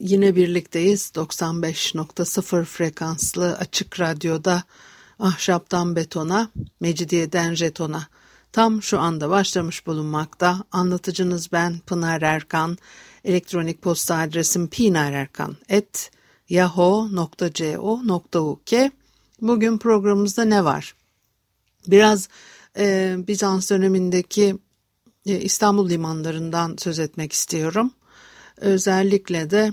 yine birlikteyiz. 95.0 frekanslı açık radyoda ahşaptan betona, mecidiyeden jetona. Tam şu anda başlamış bulunmakta. Anlatıcınız ben Pınar Erkan. Elektronik posta adresim pinarerkan.yahoo.co.uk Bugün programımızda ne var? Biraz e, Bizans dönemindeki e, İstanbul limanlarından söz etmek istiyorum. Özellikle de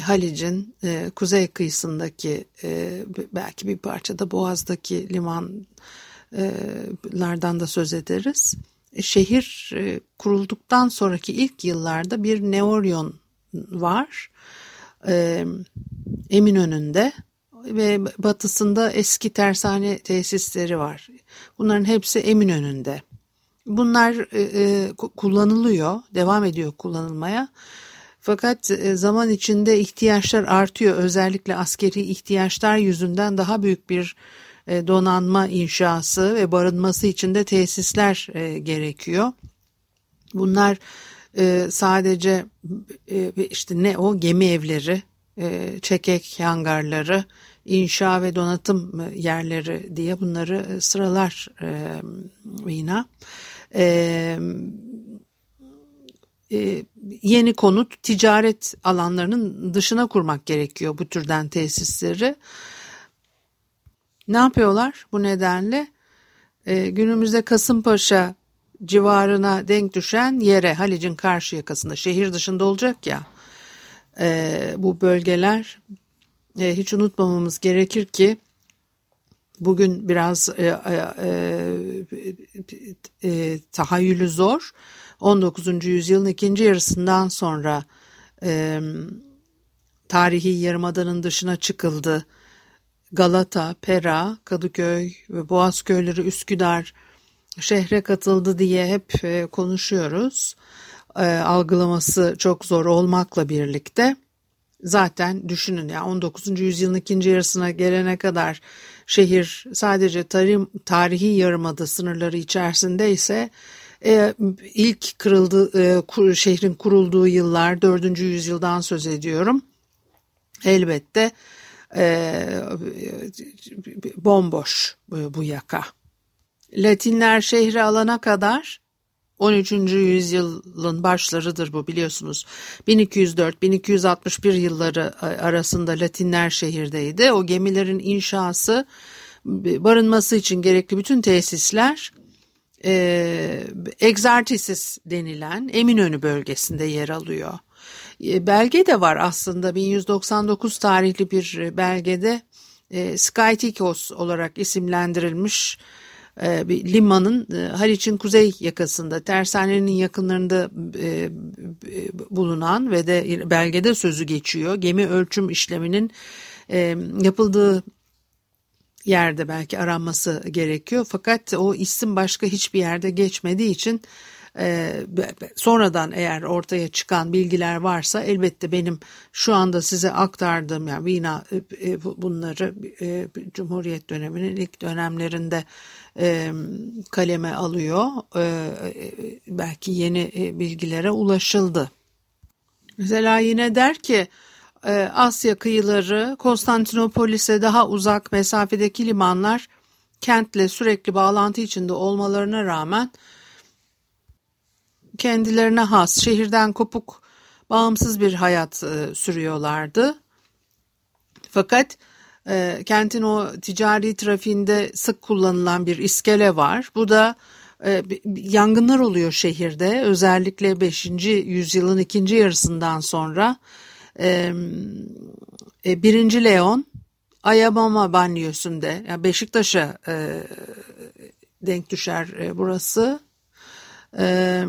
Halic'in e, kuzey kıyısındaki e, belki bir parçada Boğaz'daki limanlardan da söz ederiz. Şehir kurulduktan sonraki ilk yıllarda bir Neoryon var. Eminönü'nde ve batısında eski tersane tesisleri var. Bunların hepsi Eminönü'nde. Bunlar e, e, kullanılıyor, devam ediyor kullanılmaya. Fakat e, zaman içinde ihtiyaçlar artıyor. Özellikle askeri ihtiyaçlar yüzünden daha büyük bir e, donanma inşası ve barınması için de tesisler e, gerekiyor. Bunlar sadece işte ne o gemi evleri, çekek hangarları, inşa ve donatım yerleri diye bunları sıralar Vina. E, e, yeni konut ticaret alanlarının dışına kurmak gerekiyor bu türden tesisleri. Ne yapıyorlar bu nedenle? E, günümüzde Kasımpaşa civarına denk düşen yere Halic'in karşı yakasında şehir dışında olacak ya e, bu bölgeler hiç unutmamamız gerekir ki bugün biraz e, e, e, e, tahayyülü zor. 19. yüzyılın ikinci yarısından sonra e, tarihi yarımadanın dışına çıkıldı. Galata, Pera, Kadıköy ve Boğaz köyleri Üsküdar şehre katıldı diye hep e, konuşuyoruz. E, algılaması çok zor olmakla birlikte zaten düşünün ya 19. yüzyılın ikinci yarısına gelene kadar şehir sadece tarih, tarihi yarımada sınırları içerisinde ise e, ilk kırıldı e, şehrin kurulduğu yıllar 4. yüzyıldan söz ediyorum. Elbette e, bomboş bu, bu yaka. Latinler şehri alana kadar 13. yüzyılın başlarıdır bu biliyorsunuz. 1204-1261 yılları arasında Latinler şehirdeydi. O gemilerin inşası, barınması için gerekli bütün tesisler e, Exartisis denilen Eminönü bölgesinde yer alıyor. E, belge de var aslında 1199 tarihli bir belgede e, Skytikos olarak isimlendirilmiş e, bir limanın e, Haliç'in kuzey yakasında tersanenin yakınlarında e, bulunan ve de belgede sözü geçiyor. Gemi ölçüm işleminin yapıldığı yerde belki aranması gerekiyor. Fakat o isim başka hiçbir yerde geçmediği için e, sonradan eğer ortaya çıkan bilgiler varsa elbette benim şu anda size aktardığım yani Vina e, e bunları Cumhuriyet döneminin ilk dönemlerinde kaleme alıyor. Belki yeni bilgilere ulaşıldı. Mesela yine der ki Asya kıyıları Konstantinopolis'e daha uzak mesafedeki limanlar kentle sürekli bağlantı içinde olmalarına rağmen kendilerine has şehirden kopuk bağımsız bir hayat e, sürüyorlardı. Fakat e, kentin o ticari trafiğinde sık kullanılan bir iskele var. Bu da e, yangınlar oluyor şehirde özellikle 5. yüzyılın ikinci yarısından sonra e, e, 1. Leon Ayabama banyosunda yani Beşiktaş'a e, denk düşer e, burası. E,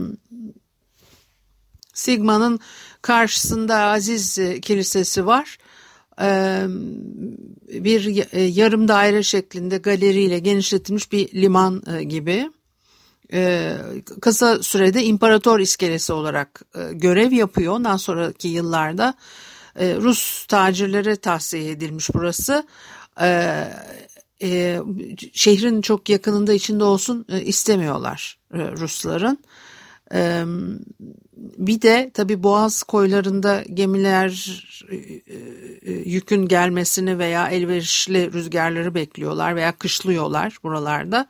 Sigma'nın karşısında Aziz Kilisesi var. bir yarım daire şeklinde galeriyle genişletilmiş bir liman gibi kısa sürede imparator iskelesi olarak görev yapıyor. Ondan sonraki yıllarda Rus tacirlere tahsiye edilmiş burası. Şehrin çok yakınında içinde olsun istemiyorlar Rusların. Bir de tabi Boğaz koylarında gemiler yükün gelmesini veya elverişli rüzgarları bekliyorlar veya kışlıyorlar buralarda.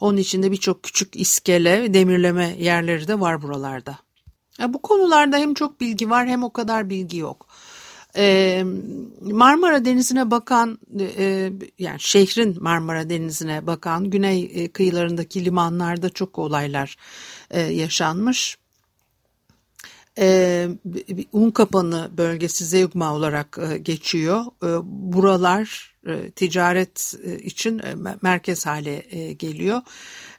Onun içinde birçok küçük iskele, demirleme yerleri de var buralarda. bu konularda hem çok bilgi var hem o kadar bilgi yok. Marmara Denizi'ne bakan yani şehrin Marmara Denizi'ne bakan güney kıyılarındaki limanlarda çok olaylar yaşanmış e, Unkapanı bölgesi Zeugma olarak e, geçiyor. E, buralar e, ticaret e, için e, merkez hale e, geliyor.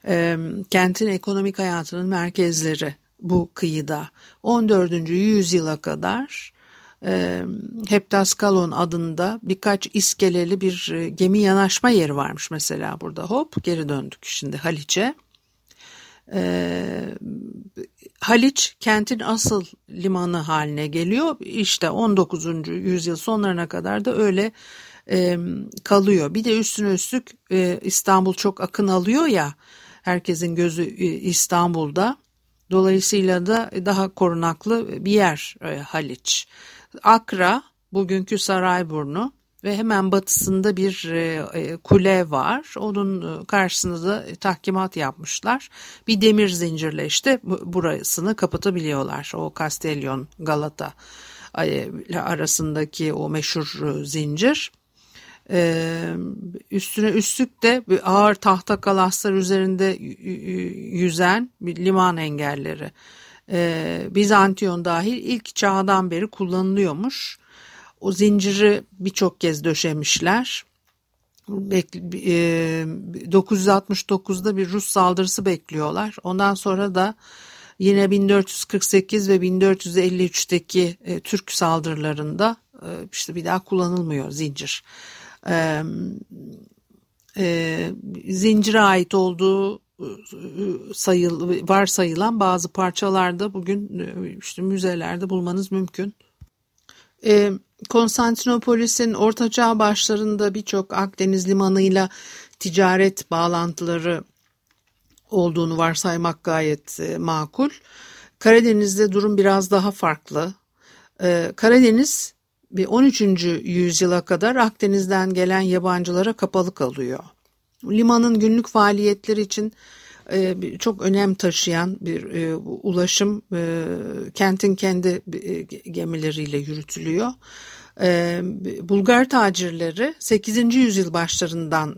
E, kentin ekonomik hayatının merkezleri bu kıyıda 14. yüzyıla kadar e, Heptaskalon adında birkaç iskeleli bir e, gemi yanaşma yeri varmış mesela burada. Hop geri döndük şimdi Haliç'e. E, Haliç kentin asıl limanı haline geliyor. İşte 19. yüzyıl sonlarına kadar da öyle e, kalıyor. Bir de üstüne üstlük e, İstanbul çok akın alıyor ya herkesin gözü e, İstanbul'da. Dolayısıyla da daha korunaklı bir yer e, Haliç. Akra bugünkü Sarayburnu ve hemen batısında bir e, e, kule var. Onun e, karşısında da tahkimat yapmışlar. Bir demir zincirle işte burasını kapatabiliyorlar. O Castellon Galata arasındaki o meşhur zincir. üstüne üstlük de ağır tahta kalaslar üzerinde yüzen liman engelleri. Bizantiyon dahil ilk çağdan beri kullanılıyormuş. O zinciri birçok kez döşemişler. 969'da e, bir Rus saldırısı bekliyorlar. Ondan sonra da yine 1448 ve 1453'teki e, Türk saldırılarında e, işte bir daha kullanılmıyor zincir. Zincire ait olduğu sayıl varsayılan bazı parçalarda bugün işte müzelerde bulmanız mümkün. E, Konstantinopolis'in ortaçağ başlarında birçok Akdeniz limanıyla ticaret bağlantıları olduğunu varsaymak gayet e, makul. Karadeniz'de durum biraz daha farklı. E, Karadeniz 13. yüzyıla kadar Akdeniz'den gelen yabancılara kapalı kalıyor. Limanın günlük faaliyetleri için çok önem taşıyan bir e, ulaşım e, kentin kendi gemileriyle yürütülüyor. Bulgar tacirleri 8. yüzyıl başlarından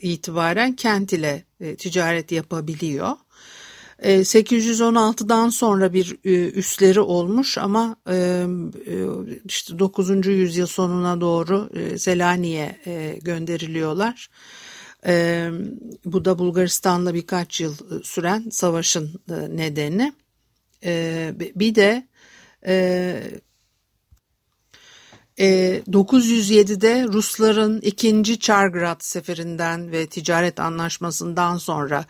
itibaren kent ile ticaret yapabiliyor. 816'dan sonra bir üsleri olmuş ama işte 9. yüzyıl sonuna doğru Selanik'e gönderiliyorlar. E, bu da Bulgaristan'la birkaç yıl e, süren savaşın e, nedeni. E, bir de e, 907'de Rusların ikinci Çargrad seferinden ve ticaret anlaşmasından sonra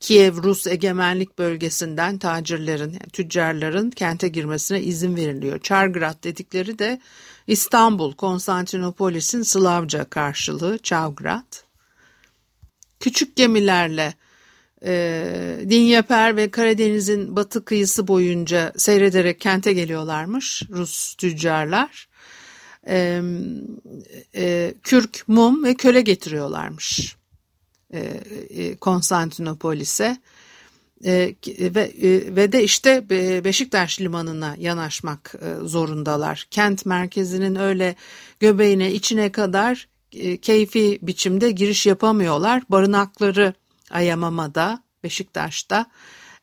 Kiev Rus egemenlik bölgesinden tacirlerin, tüccarların kente girmesine izin veriliyor. Çargrad dedikleri de İstanbul, Konstantinopolis'in Slavca karşılığı Çavgrad küçük gemilerle e, Dinyeper ve Karadeniz'in batı kıyısı boyunca seyrederek kente geliyorlarmış Rus tüccarlar. E, e, kürk, mum ve köle getiriyorlarmış e, e, Konstantinopolis'e. E, ve, e, ve de işte Beşiktaş limanına yanaşmak e, zorundalar. Kent merkezinin öyle göbeğine içine kadar e, keyfi biçimde giriş yapamıyorlar. Barınakları Ayamama'da, Beşiktaş'ta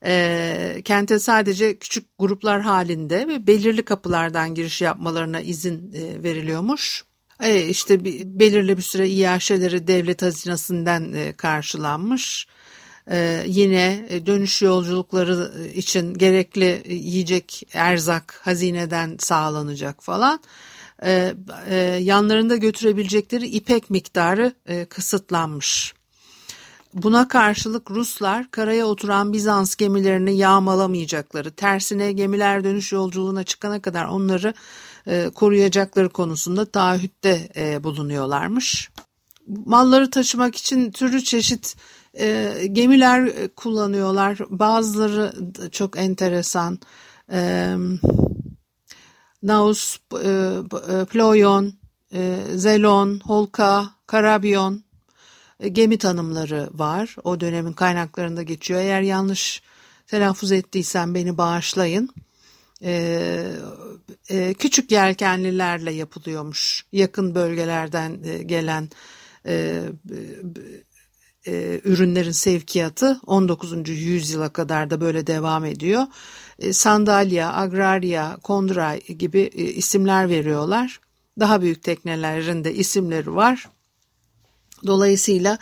e, kente sadece küçük gruplar halinde ve belirli kapılardan giriş yapmalarına izin e, veriliyormuş. E, işte bir, belirli bir süre iaşeleri devlet hazinesinden e, karşılanmış. E, yine e, dönüş yolculukları için gerekli yiyecek erzak hazineden sağlanacak falan. E, e, yanlarında götürebilecekleri ipek miktarı e, kısıtlanmış. Buna karşılık Ruslar karaya oturan Bizans gemilerini yağmalamayacakları, tersine gemiler dönüş yolculuğuna çıkana kadar onları e, koruyacakları konusunda taahhütte e, bulunuyorlarmış. Malları taşımak için türlü çeşit e, gemiler kullanıyorlar. Bazıları çok enteresan. E, Naus, e, e, Ployon, e, Zelon, Holka, Karabyon e, gemi tanımları var. O dönemin kaynaklarında geçiyor. Eğer yanlış telaffuz ettiysem beni bağışlayın. Ee, e, küçük yelkenlilerle yapılıyormuş. Yakın bölgelerden e, gelen e, e, ürünlerin sevkiyatı 19. yüzyıla kadar da böyle devam ediyor. E, sandalya, agraria, kondra gibi e, isimler veriyorlar. Daha büyük teknelerin de isimleri var. Dolayısıyla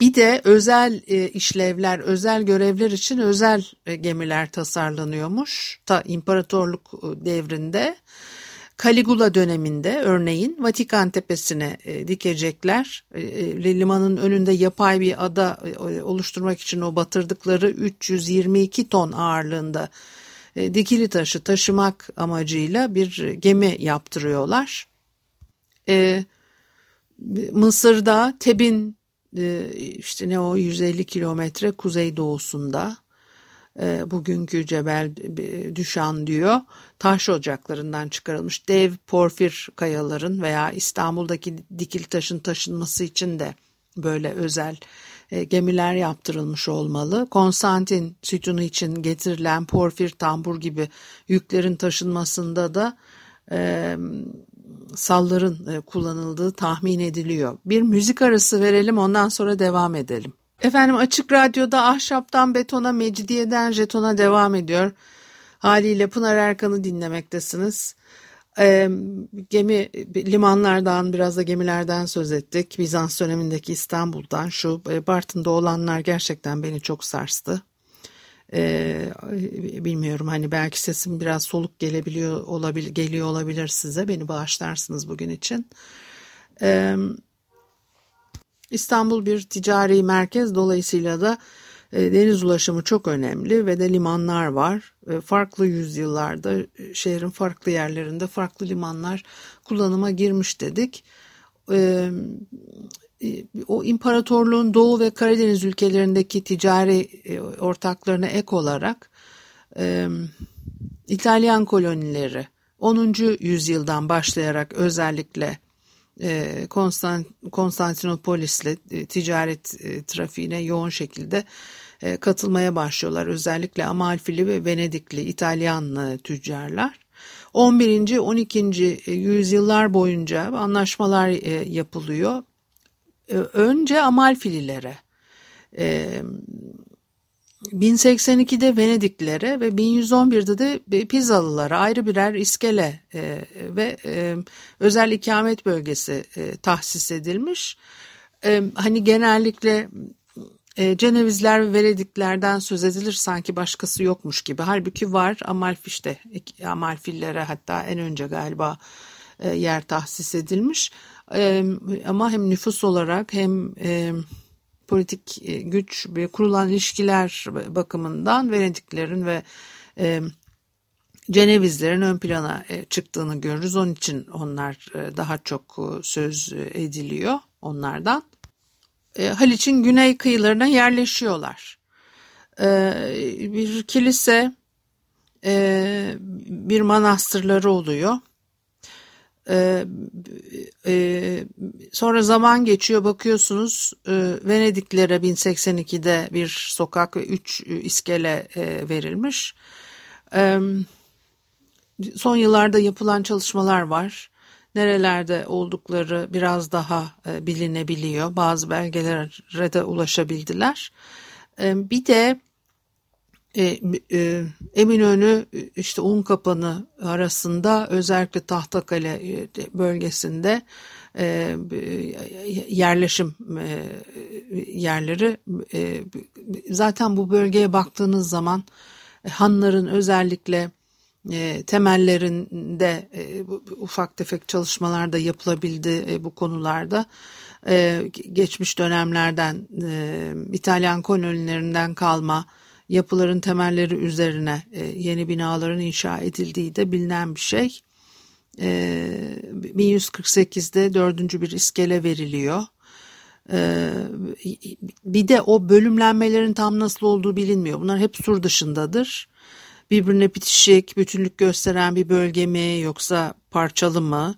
bir de özel e, işlevler, özel görevler için özel gemiler tasarlanıyormuş. Ta imparatorluk devrinde Caligula döneminde örneğin Vatikan tepesine dikecekler. Limanın önünde yapay bir ada oluşturmak için o batırdıkları 322 ton ağırlığında dikili taşı taşımak amacıyla bir gemi yaptırıyorlar. E, Mısır'da Tebin e, işte ne o 150 kilometre kuzey doğusunda e, bugünkü Cebel Düşan diyor taş ocaklarından çıkarılmış dev porfir kayaların veya İstanbul'daki dikili taşın taşınması için de böyle özel e, gemiler yaptırılmış olmalı. Konstantin sütunu için getirilen porfir tambur gibi yüklerin taşınmasında da e, salların e, kullanıldığı tahmin ediliyor. Bir müzik arası verelim ondan sonra devam edelim. Efendim Açık Radyo'da ahşaptan betona, mecidiyeden jetona devam ediyor. Haliyle Pınar Erkan'ı dinlemektesiniz. E, gemi limanlardan biraz da gemilerden söz ettik. Bizans dönemindeki İstanbul'dan şu e, Bartın'da olanlar gerçekten beni çok sarstı. Ee, bilmiyorum hani belki sesim biraz soluk gelebiliyor olabilir geliyor olabilir size beni bağışlarsınız bugün için. Ee, İstanbul bir ticari merkez dolayısıyla da e, deniz ulaşımı çok önemli ve de limanlar var. E, farklı yüzyıllarda e, şehrin farklı yerlerinde farklı limanlar kullanıma girmiş dedik. E, o imparatorluğun Doğu ve Karadeniz ülkelerindeki ticari ortaklarına ek olarak İtalyan kolonileri 10. yüzyıldan başlayarak özellikle Konstant, Konstantinopolis'le ticaret trafiğine yoğun şekilde katılmaya başlıyorlar. Özellikle Amalfili ve Venedikli İtalyan e, tüccarlar. 11. 12. yüzyıllar boyunca anlaşmalar e, yapılıyor e, önce Amalfililere, 1082'de e, Venediklilere ve 1111'de de Pizalılara ayrı birer iskele e, ve özel ikamet bölgesi tahsis edilmiş. Hani genellikle Cenevizler ve Venediklerden söz edilir sanki başkası yokmuş gibi. Halbuki var Amalfiş'te, Amalfillere hatta en önce galiba yer tahsis edilmiş. E, ama hem nüfus olarak hem e, politik güç ve kurulan ilişkiler bakımından Venediklerin ve e, Cenevizlerin ön plana e, çıktığını görürüz. Onun için onlar e, daha çok e, söz ediliyor onlardan. Haliç'in güney kıyılarına yerleşiyorlar. Bir kilise, bir manastırları oluyor. E, sonra zaman geçiyor bakıyorsunuz e, Venediklere 1082'de bir sokak ve 3 iskele e, verilmiş. E, son yıllarda yapılan çalışmalar var. Nerelerde oldukları biraz daha e, bilinebiliyor. Bazı belgelere de ulaşabildiler. E, bir de e, Eminönü işte Unkapanı arasında özellikle Tahtakale bölgesinde yerleşim yerleri zaten bu bölgeye baktığınız zaman hanların özellikle e, temellerinde e, ufak tefek çalışmalar da yapılabildi e, bu konularda. E, geçmiş dönemlerden e, İtalyan kolonilerinden kalma yapıların temelleri üzerine e, yeni binaların inşa edildiği de bilinen bir şey. E, 1148'de dördüncü bir iskele veriliyor. E, bir de o bölümlenmelerin tam nasıl olduğu bilinmiyor. Bunlar hep sur dışındadır. Birbirine bitişik, bütünlük gösteren bir bölge mi yoksa parçalı mı?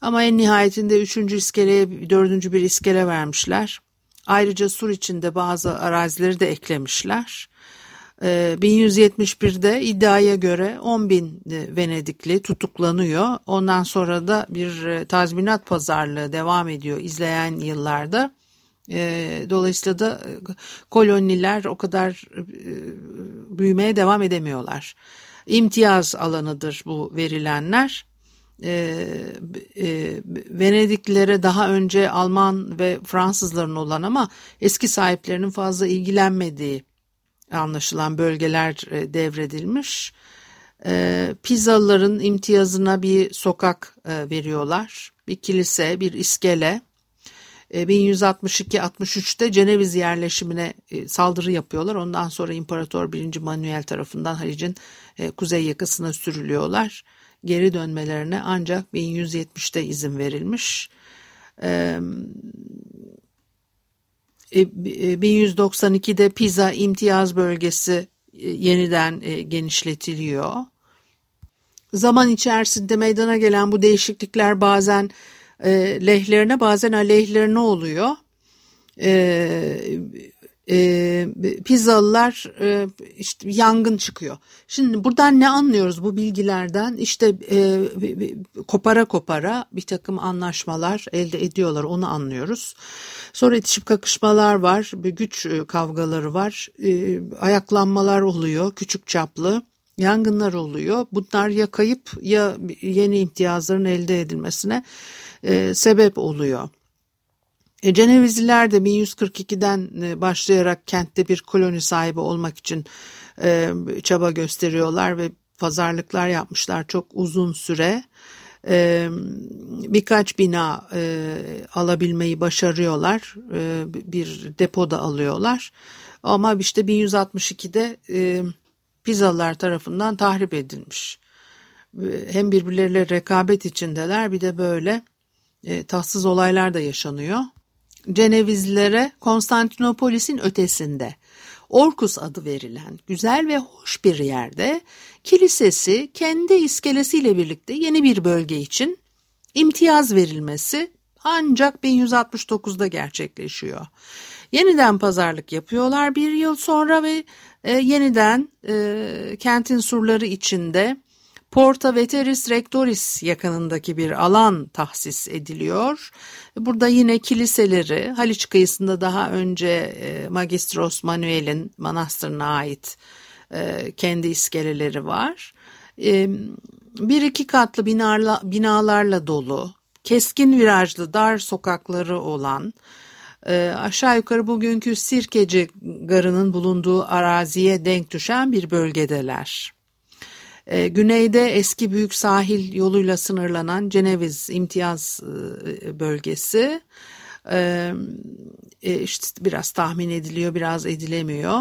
Ama en nihayetinde üçüncü iskeleye dördüncü bir iskele vermişler. Ayrıca sur içinde bazı arazileri de eklemişler. 1171'de ee, iddiaya göre 10 bin e, Venedikli tutuklanıyor. Ondan sonra da bir e, tazminat pazarlığı devam ediyor izleyen yıllarda. Ee, dolayısıyla da e, koloniler o kadar büyümeye devam edemiyorlar. İmtiyaz alanıdır bu verilenler. Ee, Venediklilere daha önce Alman ve Fransızların olan ama eski sahiplerinin fazla ilgilenmediği anlaşılan bölgeler e, devredilmiş. E, Pizalıların imtiyazına bir sokak e, veriyorlar. Bir kilise, bir iskele. 1162-63'te Ceneviz yerleşimine saldırı yapıyorlar. Ondan sonra İmparator 1. Manuel tarafından Halic'in kuzey yakasına sürülüyorlar. Geri dönmelerine ancak 1170'te izin verilmiş. 1192'de e, Pisa imtiyaz bölgesi e, yeniden e, genişletiliyor. Zaman içerisinde meydana gelen bu değişiklikler bazen lehlerine bazen aleyhlerine oluyor e, pizzalılar e, işte yangın çıkıyor. Şimdi buradan ne anlıyoruz bu bilgilerden? İşte e, kopara kopara bir takım anlaşmalar elde ediyorlar onu anlıyoruz. Sonra itişip kakışmalar var, bir güç e, kavgaları var, e, ayaklanmalar oluyor küçük çaplı. Yangınlar oluyor. Bunlar ya kayıp ya yeni imtiyazların elde edilmesine e, sebep oluyor. E, Cenevizliler de 1142'den e, başlayarak kentte bir koloni sahibi olmak için e, çaba gösteriyorlar ve pazarlıklar yapmışlar çok uzun süre. E, birkaç bina e, alabilmeyi başarıyorlar. E, bir depoda alıyorlar. Ama işte 1162'de e, Pizalılar tarafından tahrip edilmiş. E, hem birbirleriyle rekabet içindeler bir de böyle e, tatsız olaylar da yaşanıyor. Cenevizlilere Konstantinopolis'in ötesinde Orkus adı verilen güzel ve hoş bir yerde kilisesi kendi iskelesiyle birlikte yeni bir bölge için imtiyaz verilmesi ancak 1169'da gerçekleşiyor. Yeniden pazarlık yapıyorlar bir yıl sonra ve e, yeniden e, kentin surları içinde Porta Veteris Rectoris yakınındaki bir alan tahsis ediliyor. Burada yine kiliseleri Haliç kıyısında daha önce e, Magistros Manuel'in manastırına ait e, kendi iskeleleri var. E, bir iki katlı binalarla, binalarla dolu, keskin virajlı dar sokakları olan aşağı yukarı bugünkü Sirkeci Garı'nın bulunduğu araziye denk düşen bir bölgedeler. E, güneyde eski büyük sahil yoluyla sınırlanan Ceneviz imtiyaz e, bölgesi e, e, işte biraz tahmin ediliyor biraz edilemiyor.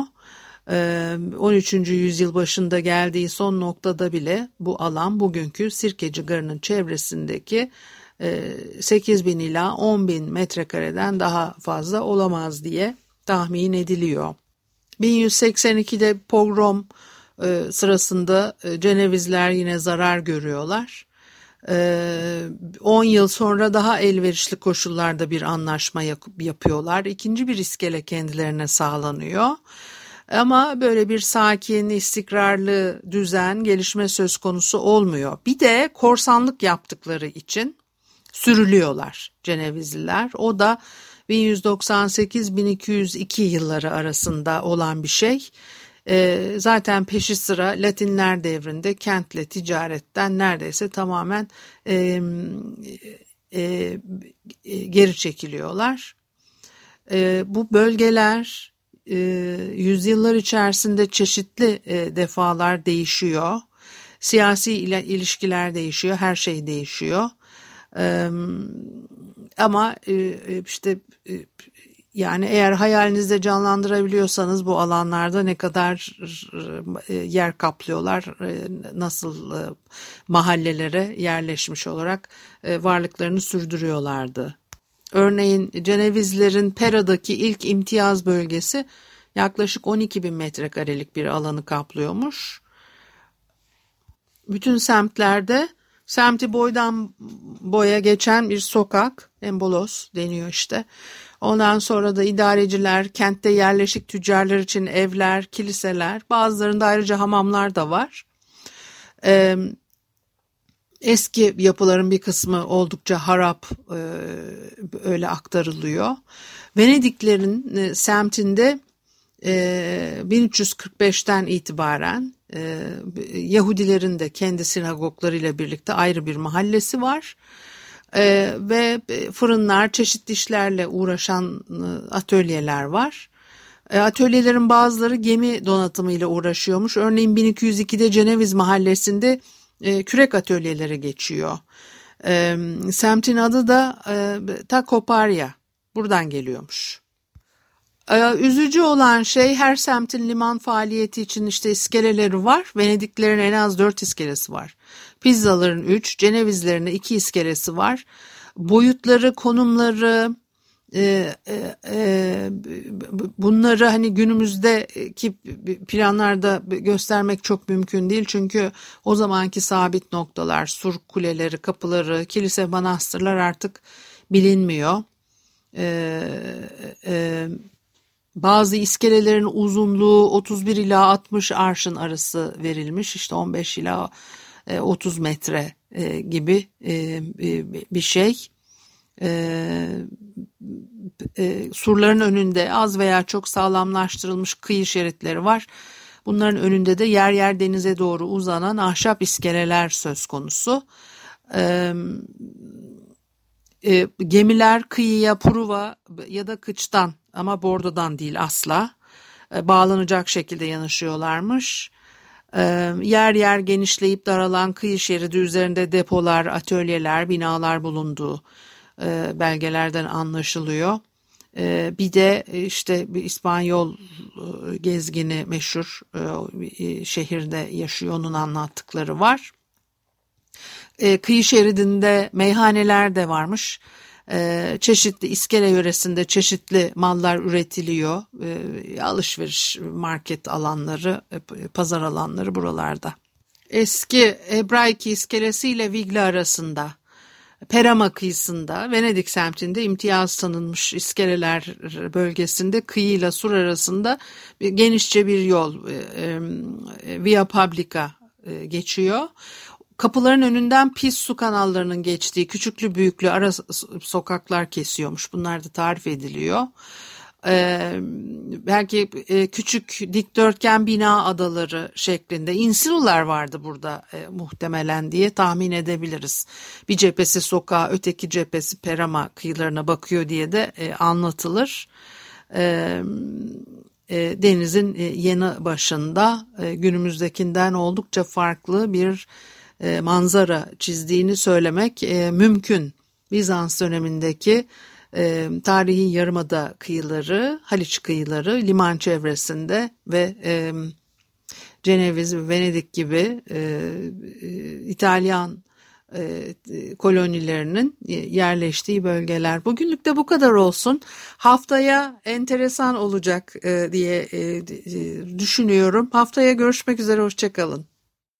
13. yüzyıl başında geldiği son noktada bile bu alan bugünkü Sirkeci Garı'nın çevresindeki 8 bin ila 10 bin metrekareden daha fazla olamaz diye tahmin ediliyor. 1182'de pogrom e, sırasında e, Cenevizler yine zarar görüyorlar. 10 e, yıl sonra daha elverişli koşullarda bir anlaşma yapıyorlar. İkinci bir iskele kendilerine sağlanıyor. Ama böyle bir sakin, istikrarlı düzen, gelişme söz konusu olmuyor. Bir de korsanlık yaptıkları için sürülüyorlar Cenevizliler. O da 1198-1202 yılları arasında olan bir şey. E, zaten peşi sıra Latinler devrinde kentle ticaretten neredeyse tamamen e, e, geri çekiliyorlar. E, bu bölgeler e, yüzyıllar içerisinde çeşitli e, defalar değişiyor. Siyasi ile ilişkiler değişiyor, her şey değişiyor. E, ama e, işte e, yani eğer hayalinizde canlandırabiliyorsanız bu alanlarda ne kadar e, yer kaplıyorlar, e, nasıl e, mahallelere yerleşmiş olarak varlıklarını sürdürüyorlardı. Örneğin Cenevizlerin Pera'daki ilk imtiyaz bölgesi yaklaşık 12 bin metrekarelik bir alanı kaplıyormuş. Bütün semtlerde semti boydan boya geçen bir sokak, embolos deniyor işte. Ondan sonra da idareciler, kentte yerleşik tüccarlar için evler, kiliseler, bazılarında ayrıca hamamlar da var. Ee, eski yapıların bir kısmı oldukça harap e, öyle aktarılıyor. Venediklerin e, semtinde e, 1345'ten itibaren e, Yahudilerin de kendi sinagoglarıyla birlikte ayrı bir mahallesi var. Ee, ve fırınlar, çeşitli işlerle uğraşan e, atölyeler var. E, atölyelerin bazıları gemi donatımıyla uğraşıyormuş. Örneğin 1202'de Ceneviz mahallesinde e, kürek atölyeleri geçiyor. E, semtin adı da e, Takoparya. Buradan geliyormuş. Ee, üzücü olan şey her semtin liman faaliyeti için işte iskeleleri var. Venediklerin en az dört iskelesi var. Pizzaların üç, Cenevizlerin iki iskelesi var. Boyutları, konumları, e, e, e, bunları hani günümüzdeki planlarda göstermek çok mümkün değil. Çünkü o zamanki sabit noktalar, sur kuleleri, kapıları, kilise, manastırlar artık bilinmiyor. E, e, bazı iskelelerin uzunluğu 31 ila 60 arşın arası verilmiş. İşte 15 ila 30 e, metre e, gibi e, bir şey. Surların önünde az veya çok sağlamlaştırılmış kıyı şeritleri var. Bunların önünde de yer yer denize doğru uzanan ahşap iskeleler söz konusu. Gemiler kıyıya Pruva ya da kıçtan ama bordodan değil asla e, bağlanacak şekilde yanaşıyorlarmış. E, yer yer genişleyip daralan kıyı şeridi üzerinde depolar, atölyeler, binalar bulunduğu e, belgelerden anlaşılıyor. Bir de işte bir İspanyol gezgini meşhur şehirde yaşıyor onun anlattıkları var. Kıyı şeridinde meyhaneler de varmış. Ee, çeşitli iskele yöresinde çeşitli mallar üretiliyor. Ee, alışveriş market alanları, e, pazar alanları buralarda. Eski Hebraiki iskelesi ile Vigle arasında Perama kıyısında Venedik semtinde imtiyaz tanınmış iskeleler bölgesinde kıyıyla sur arasında genişçe bir yol e, e, Via Publica geçiyor kapıların önünden pis su kanallarının geçtiği küçüklü büyüklü ara sokaklar kesiyormuş. Bunlar da tarif ediliyor. Ee, belki e, küçük dikdörtgen bina adaları şeklinde insilular vardı burada e, muhtemelen diye tahmin edebiliriz. Bir cephesi sokağa öteki cephesi Perama kıyılarına bakıyor diye de e, anlatılır. Ee, e, denizin e, yanı başında e, günümüzdekinden oldukça farklı bir e, manzara çizdiğini söylemek e, mümkün. Bizans dönemindeki e, tarihi yarımada kıyıları, Haliç kıyıları, liman çevresinde ve e, Ceneviz ve Venedik gibi e, İtalyan kolonilerinin yerleştiği bölgeler. Bugünlük de bu kadar olsun. Haftaya enteresan olacak diye düşünüyorum. Haftaya görüşmek üzere, hoşçakalın.